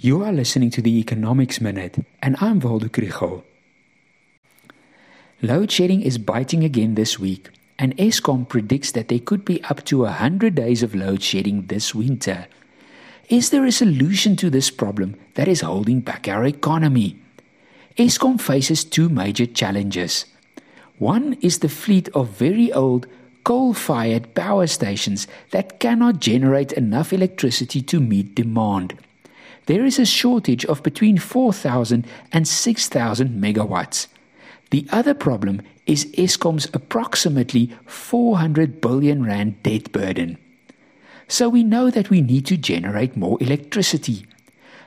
You are listening to the Economics Minute, and I'm Waldo Krugell. Load shedding is biting again this week, and Eskom predicts that there could be up to 100 days of load shedding this winter. Is there a solution to this problem that is holding back our economy? Eskom faces two major challenges. One is the fleet of very old coal fired power stations that cannot generate enough electricity to meet demand there is a shortage of between 4,000 and 6,000 megawatts. The other problem is Eskom's approximately 400 billion rand debt burden. So we know that we need to generate more electricity.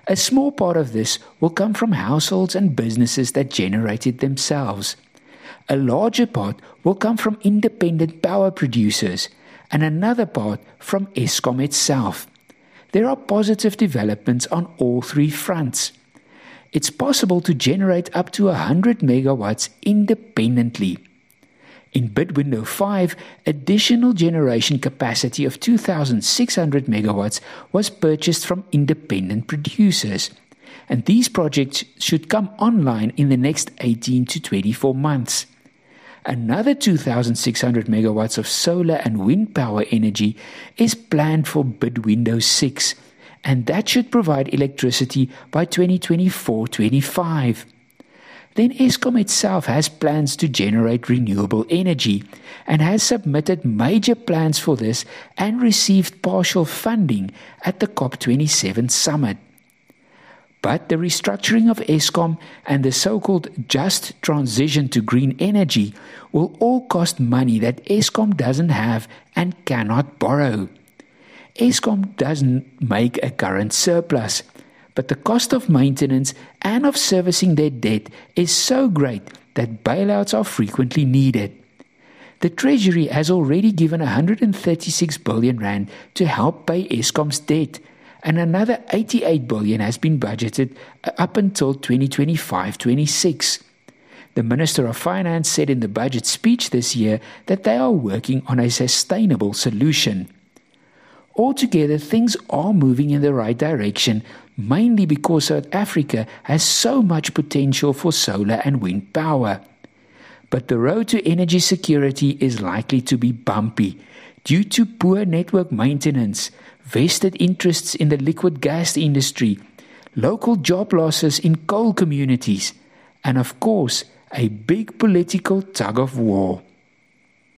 A small part of this will come from households and businesses that generate it themselves. A larger part will come from independent power producers, and another part from Eskom itself there are positive developments on all three fronts. It's possible to generate up to 100 megawatts independently. In bid window 5, additional generation capacity of 2,600 megawatts was purchased from independent producers. And these projects should come online in the next 18 to 24 months. Another 2,600 megawatts of solar and wind power energy is planned for bid window 6, and that should provide electricity by 2024 25. Then Eskom itself has plans to generate renewable energy and has submitted major plans for this and received partial funding at the COP27 summit. But the restructuring of Eskom and the so called just transition to green energy will all cost money that Eskom doesn't have and cannot borrow. Eskom doesn't make a current surplus, but the cost of maintenance and of servicing their debt is so great that bailouts are frequently needed. The Treasury has already given 136 billion rand to help pay Eskom's debt and another 88 billion has been budgeted uh, up until 2025-26. The Minister of Finance said in the budget speech this year that they are working on a sustainable solution. Altogether, things are moving in the right direction, mainly because South Africa has so much potential for solar and wind power. But the road to energy security is likely to be bumpy due to poor network maintenance, vested interests in the liquid gas industry, local job losses in coal communities, and of course, a big political tug of war.